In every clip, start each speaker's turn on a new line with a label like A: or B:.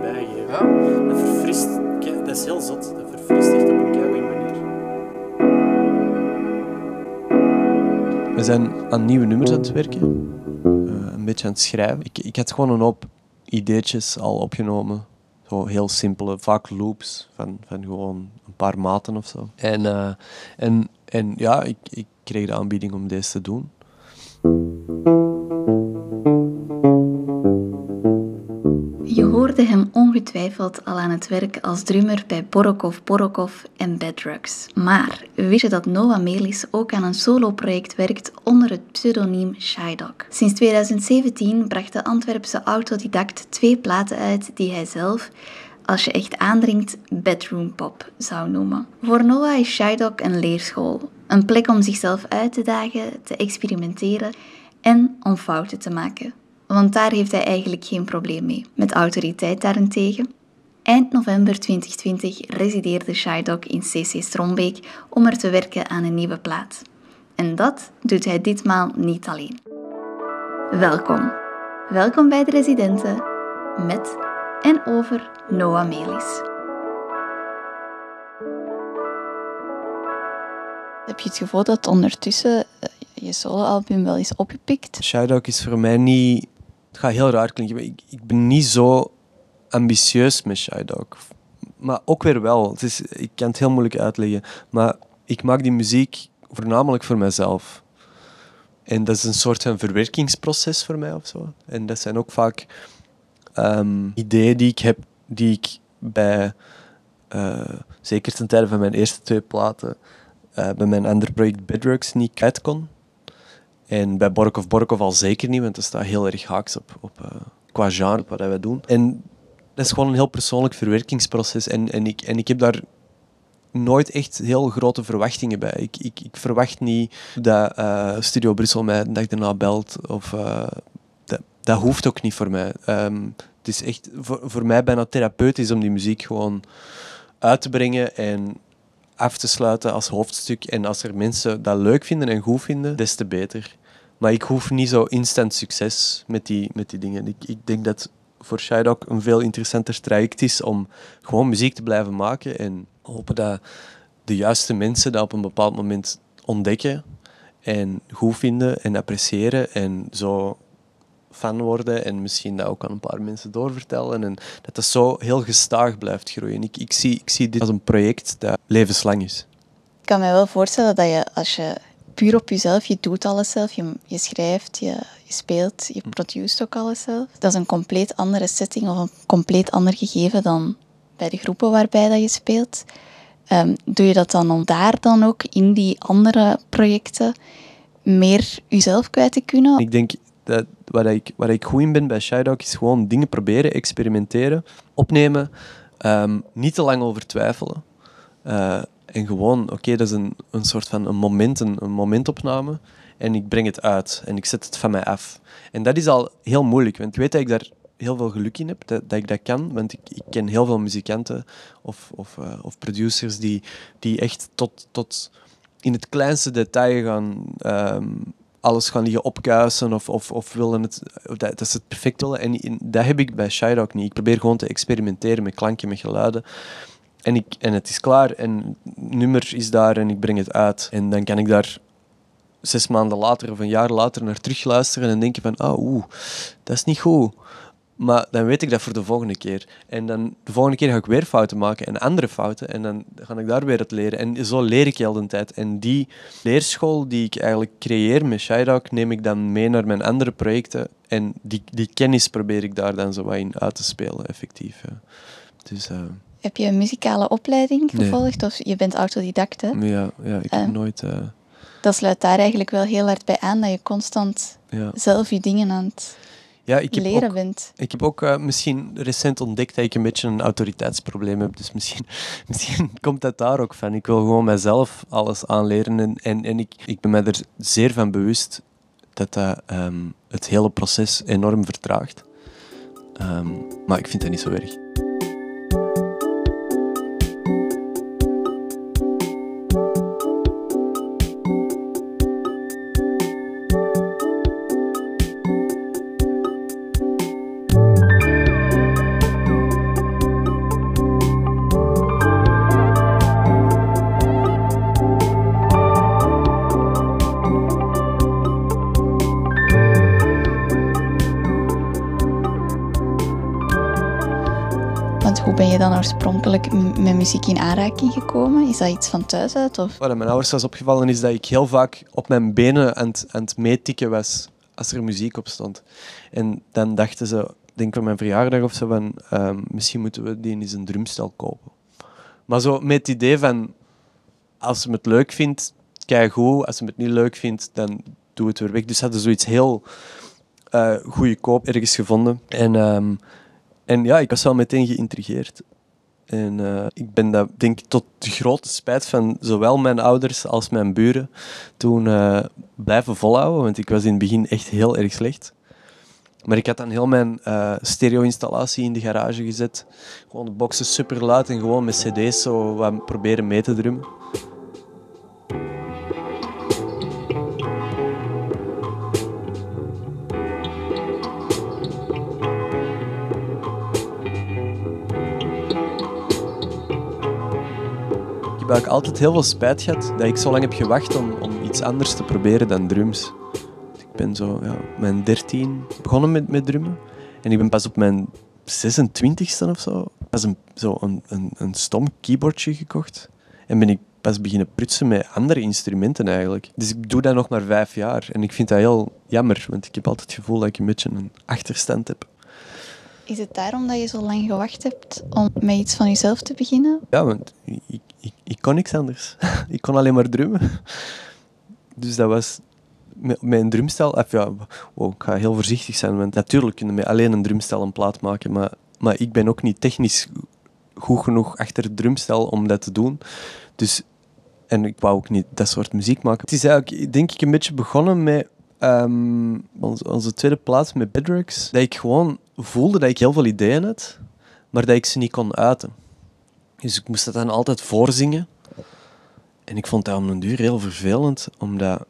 A: bijgeven.
B: Ja.
A: Dat verfrist, dat is heel zot. Dat verfrist echt op een keigoede manier.
C: We zijn aan nieuwe nummers aan het werken. Eh, een beetje aan het schrijven. Ik, ik had gewoon een hoop ideetjes al opgenomen. Zo heel simpele, vaak loops van, van gewoon een paar maten of zo. En, eh, en, en ja, ik, ik kreeg de aanbieding om deze te doen.
D: Hoorde hem ongetwijfeld al aan het werk als drummer bij Borokov Borokov en Bad Drugs. Maar wist je dat Noah Melis ook aan een soloproject werkt onder het pseudoniem Shydog? Sinds 2017 bracht de Antwerpse autodidact twee platen uit die hij zelf, als je echt aandringt, bedroom pop zou noemen. Voor Noah is Shydog een leerschool. Een plek om zichzelf uit te dagen, te experimenteren en om fouten te maken. Want daar heeft hij eigenlijk geen probleem mee. Met autoriteit daarentegen. Eind november 2020 resideerde Shydog in CC Strombeek om er te werken aan een nieuwe plaat. En dat doet hij ditmaal niet alleen. Welkom. Welkom bij de residenten met en over Noah Melis. Heb je het gevoel dat ondertussen eh, je soloalbum wel is opgepikt?
C: Shydog is voor mij niet... Gaat heel raar klinken, ik, ik ben niet zo ambitieus met Shydog. Maar ook weer wel. Het is, ik kan het heel moeilijk uitleggen. Maar ik maak die muziek voornamelijk voor mezelf. En dat is een soort van verwerkingsproces voor mij of zo. En dat zijn ook vaak ehm, ideeën die ik heb, die ik bij, eh, zeker ten tijde van mijn eerste twee platen, eh, bij mijn andere project Bedrocks niet kwijt kon. En bij Borkov Borkov al zeker niet, want dat staat heel erg haaks op, op eh, qua genre wat wij doen. En dat is gewoon een heel persoonlijk verwerkingsproces. En, en, ik, en ik heb daar nooit echt heel grote verwachtingen bij. Ik, ik, ik verwacht niet dat eh, Studio Brussel mij de dag daarna belt. Of, eh, dat, dat hoeft ook niet voor mij. Ehm, het is echt voor, voor mij bijna therapeutisch om die muziek gewoon uit te brengen en af te sluiten als hoofdstuk. En als er mensen dat leuk vinden en goed vinden, des te beter. Maar ik hoef niet zo instant succes met die, met die dingen. Ik, ik denk dat voor Shydog een veel interessanter traject is om gewoon muziek te blijven maken en hopen dat de juiste mensen dat op een bepaald moment ontdekken en goed vinden en appreciëren en zo fan worden en misschien dat ook aan een paar mensen doorvertellen en dat dat zo heel gestaag blijft groeien. Ik, ik, zie, ik zie dit als een project dat levenslang is.
D: Ik kan me wel voorstellen dat je, als je puur op jezelf, je doet alles zelf, je, je schrijft, je, je speelt, je produceert ook alles zelf. Dat is een compleet andere setting of een compleet ander gegeven dan bij de groepen waarbij dat je speelt. Ehm, doe je dat dan om daar dan ook in die andere projecten meer jezelf kwijt te kunnen?
C: Ik denk dat waar ik, waar ik goed in ben bij Shydog is gewoon dingen proberen, experimenteren, opnemen, ehm, niet te lang over twijfelen. Uh, en gewoon, oké, dat is een, een soort van een moment, een, momentopname. En ik breng het uit en ik zet het van mij af. En dat is al heel moeilijk, want ik weet dat ik daar heel veel geluk in heb, dat, dat ik dat kan. Want ik, ik ken heel veel muzikanten of, of, uh, of producers die, die echt tot, tot in het kleinste detail gaan um, alles gaan liggen opkuisen of, of, of willen het, dat, dat het perfect willen. En in, dat heb ik bij Shydog niet. Ik probeer gewoon te experimenteren met klanken, met geluiden. En, ik, en het is klaar en het nummer is daar en ik breng het uit. En dan kan ik daar zes maanden later of een jaar later naar terugluisteren en denken van, ah, oeh, dat is niet goed. Maar dan weet ik dat voor de volgende keer. En dan de volgende keer ga ik weer fouten maken en andere fouten. En dan ga ik daar weer het leren. En zo leer ik heel de tijd. En die leerschool die ik eigenlijk creëer met Shydog, neem ik dan mee naar mijn andere projecten. En die, die kennis probeer ik daar dan zo wat in uit te spelen, effectief. Ja. Dus... Uh,
D: heb je een muzikale opleiding gevolgd? Nee. Of je bent autodidact, hè?
C: Ja, ja ik heb uh, nooit... Uh...
D: Dat sluit daar eigenlijk wel heel hard bij aan, dat je constant ja. zelf je dingen aan het
C: ja, ik heb
D: leren
C: ook,
D: bent.
C: Ik heb ook uh, misschien recent ontdekt dat ik een beetje een autoriteitsprobleem heb. Dus misschien, misschien komt dat daar ook van. Ik wil gewoon mezelf alles aanleren. En, en, en ik, ik ben me er zeer van bewust dat dat um, het hele proces enorm vertraagt. Um, maar ik vind dat niet zo erg.
D: Oorspronkelijk met muziek in aanraking gekomen? Is dat iets van thuis uit? Of?
C: Wat mijn ouders was opgevallen is dat ik heel vaak op mijn benen aan het, aan meetikken was als er muziek op stond. En dan dachten ze, ik denk van mijn verjaardag of zo, van ehm, misschien moeten we die eens een drumstel kopen. Maar zo met het idee van, als ze het leuk vindt, kijk goed. Als ze het niet leuk vindt, dan doe het weer weg. Dus hadden zoiets heel eh goedkoop ergens gevonden. En, ehm, en ja, ik was wel meteen geïntrigeerd. En eh, ik ben dat, denk ik, tot de grote spijt van zowel mijn ouders als mijn buren toen eh, blijven volhouden. Want ik was in het begin echt heel erg slecht. Maar ik had dan heel mijn eh, stereo-installatie in de garage gezet. Gewoon de boxen super luid en gewoon met cd's zo wat proberen mee te drummen. Ik heb eigenlijk altijd heel veel spijt gehad dat ik zo lang heb gewacht om, om iets anders te proberen dan drums. Ik ben zo, ja, mijn 13 begonnen met, met drummen. En ik ben pas op mijn 26e of zo, pas een, zo een, een, een stom keyboardje gekocht. En ben ik pas beginnen prutsen met andere instrumenten eigenlijk. Dus ik doe dat nog maar vijf jaar. En ik vind dat heel jammer, want ik heb altijd het gevoel dat ik een beetje een achterstand heb.
D: Is het daarom dat je zo lang gewacht hebt om met iets van jezelf te beginnen?
C: Ja, want ik, ik, ik, kon niks anders. ik kon alleen maar drummen. Dus dat was een drumstel. Of ja, ik ga heel voorzichtig zijn, want natuurlijk kunnen we alleen een drumstel een plaat maken. Maar, maar ik ben ook niet technisch goed genoeg achter het drumstel om dat te doen. Dus, en ik wou ook niet dat soort muziek maken. Het is eigenlijk, denk ik, een beetje begonnen met ehm, onze, onze tweede plaat met Bedrocks. Dat ik gewoon voelde dat ik heel veel ideeën had, maar dat ik ze niet kon uiten. Dus ik moest dat dan altijd voorzingen. En ik vond dat om een duur heel vervelend, omdat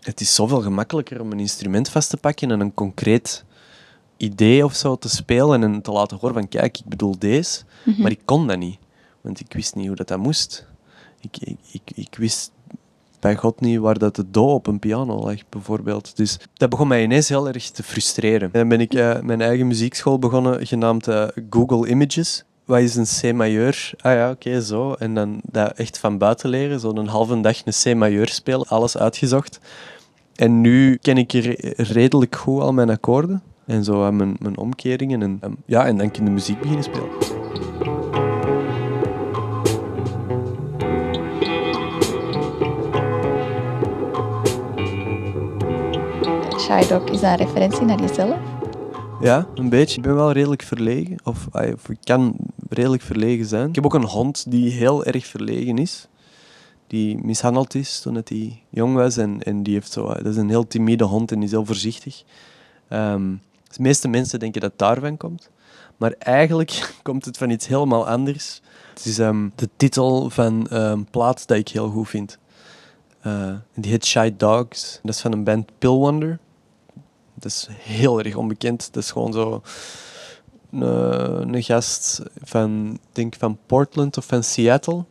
C: het is zoveel gemakkelijker om een instrument vast te pakken en een concreet idee of zo te spelen en te laten horen van kijk, ik bedoel deze. Maar ik kon dat niet, want ik wist niet hoe dat, dat moest. Ik, ik, ik, ik wist bij God niet waar dat de do op een piano lag, bijvoorbeeld. Dus dat begon mij ineens heel erg te frustreren. En ben ik eh, mijn eigen muziekschool begonnen, genaamd eh, Google Images. Wat is een C-majeur? Ah ja, oké, zo. En dan dat echt van buiten leren, zo'n halve dag een C-majeur spelen, alles uitgezocht. En nu ken ik redelijk goed al mijn akkoorden. En zo mijn, mijn omkeringen. En, ehm, ja, en dan kan de muziek beginnen spelen.
D: Shy Dog, is dat een referentie naar jezelf?
C: Ja, een beetje. Ik ben wel redelijk verlegen. Of, of ik kan redelijk verlegen zijn. Ik heb ook een hond die heel erg verlegen is. Die mishandeld is toen hij jong was. En, en die heeft zo, dat is een heel timide hond en die is heel voorzichtig. Ehm, de meeste mensen denken dat het daarvan komt. Maar eigenlijk komt het van iets helemaal anders. Het is ehm, de titel van een plaat dat ik heel goed vind. Eh, die heet Shy Dogs. Dat is van een band Pill Wonder. Dat is heel erg onbekend. Dat is gewoon zo een, een gast van, denk van Portland of van Seattle,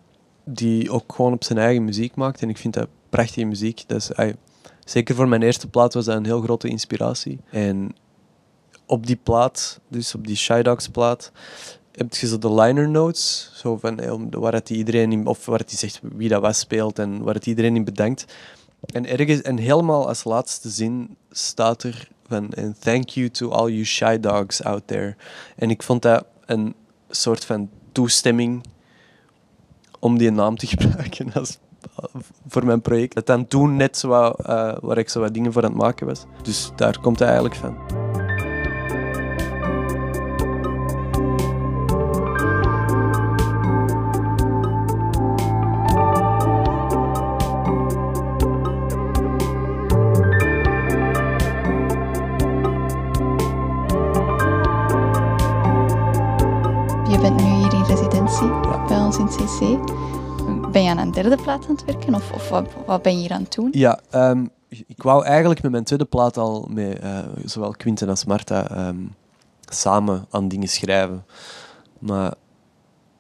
C: die ook gewoon op zijn eigen muziek maakt. En ik vind dat prachtige muziek. Dat is, zeker voor mijn eerste plaat was dat een heel grote inspiratie. En op die plaat, dus op die Shy Dogs plaat, heb je zo de liner notes, zo van, eh, waar het iedereen in, of waar het zegt wie dat was speelt en waar het iedereen in bedankt. En ergens, en helemaal als laatste zin staat er van, and thank you to all you shy dogs out there. En ik vond dat een soort van toestemming om die naam te gebruiken als, voor mijn project. Dat dan toen net zo eh, waar ik zo wat dingen voor aan het maken was. Dus daar komt het eigenlijk van.
D: Ben je aan een derde plaat aan het werken of, of wat, ben je hier aan het doen?
C: Ja, ehm, ik wou eigenlijk met mijn tweede plaat al met eh, zowel Quinten als Marta ehm, samen aan dingen schrijven. Maar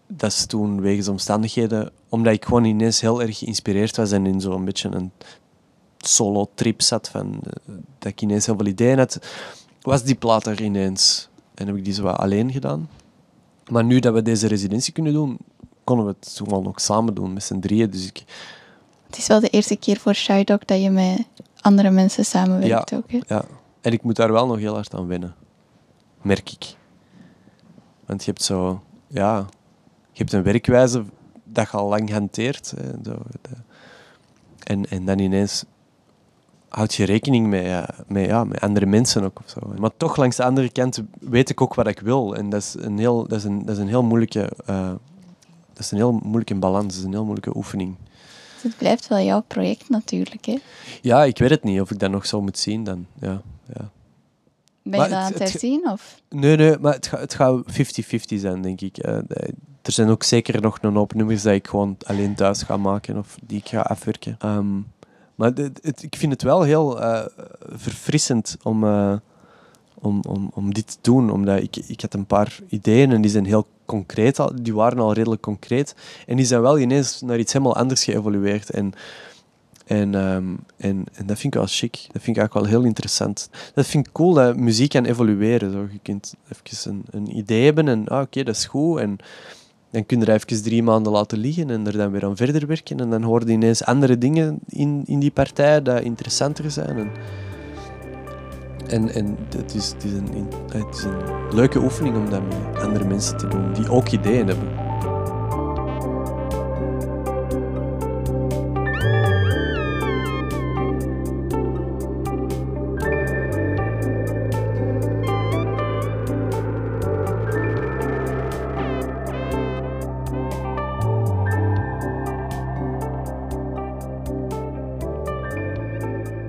C: dat is toen wegens omstandigheden, omdat ik gewoon ineens heel erg geïnspireerd was en in zo'n beetje een solo-trip zat, van, eh, dat ik ineens heel veel ideeën had, was die plaat er ineens. En heb ik die zo alleen gedaan. Maar nu dat we deze residentie kunnen doen, konden we het gewoon ook samen doen met z'n drieën. Dus ik,
B: Het is wel de eerste keer voor Shy Dog dat je met andere mensen samenwerkt ook. Hè?
C: ja. En ik moet daar wel nog heel hard aan wennen. Merk ik. Want je hebt zo... Ja... Je hebt een werkwijze dat je al lang hanteert. Hè, zo, de- en, en dan ineens houd je rekening met, ja, met, ja, met andere mensen ook. Of zo. Maar toch, langs de andere kant weet ik ook wat ik wil. En dat is een heel, dat is een, dat is een heel moeilijke... eh, dat is een heel moeilijke balans. Dat is een heel moeilijke oefening.
B: Dus het blijft wel jouw project natuurlijk. Hè?
C: Ja, ik weet het niet of ik dat nog zo moet zien dan. Ja, ja.
B: Ben
C: Maar
B: je dat
C: het-
B: aan het herzien? Of?
C: Nee, nee, maar het, gaat het gaat 50-50 zijn, denk ik. Eh, er zijn ook zeker nog een hoop nummers dat ik gewoon alleen thuis ga maken of die ik ga afwerken. Ehm, maar het, ik vind het wel heel eh, verfrissend om, eh, om, om, om dit te doen, omdat ik, ik had een paar ideeën en die zijn heel concreet, die waren al redelijk concreet. En die zijn wel ineens naar iets helemaal anders geëvolueerd. En, en, ehm, en, en dat vind ik wel chic. Dat vind ik eigenlijk wel heel interessant. Dat vind ik cool dat muziek kan evolueren. Zo. Je kunt even een, een idee hebben en ah, oké, dat is goed. En dan kun je er even drie maanden laten liggen en er dan weer aan verder werken. En dan hoor je ineens andere dingen in, in die partij dat interessanter zijn. En, en, en het, is, het, is een, het is een leuke oefening om dat met andere mensen te doen die ook ideeën hebben.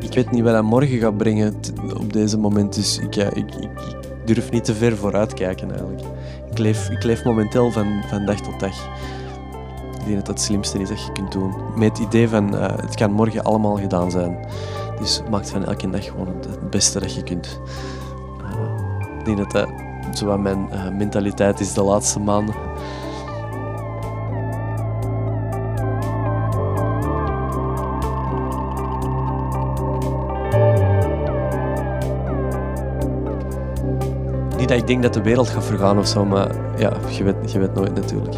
C: Ik weet niet wat dat morgen gaat brengen op deze moment, dus ik, ja, ik, ik, durf niet te ver vooruit kijken eigenlijk. Ik leef, ik leef momenteel van, van dag tot dag. Ik denk dat het slimste is dat je kunt doen. Met het idee van eh, het kan morgen allemaal gedaan zijn. Dus maak van elke dag gewoon het, beste dat je kunt. Eh, ik denk dat dat zo mijn eh, mentaliteit is de laatste maanden. Ik denk dat de wereld gaat vergaan of zo, maar ja, je weet, je weet nooit natuurlijk.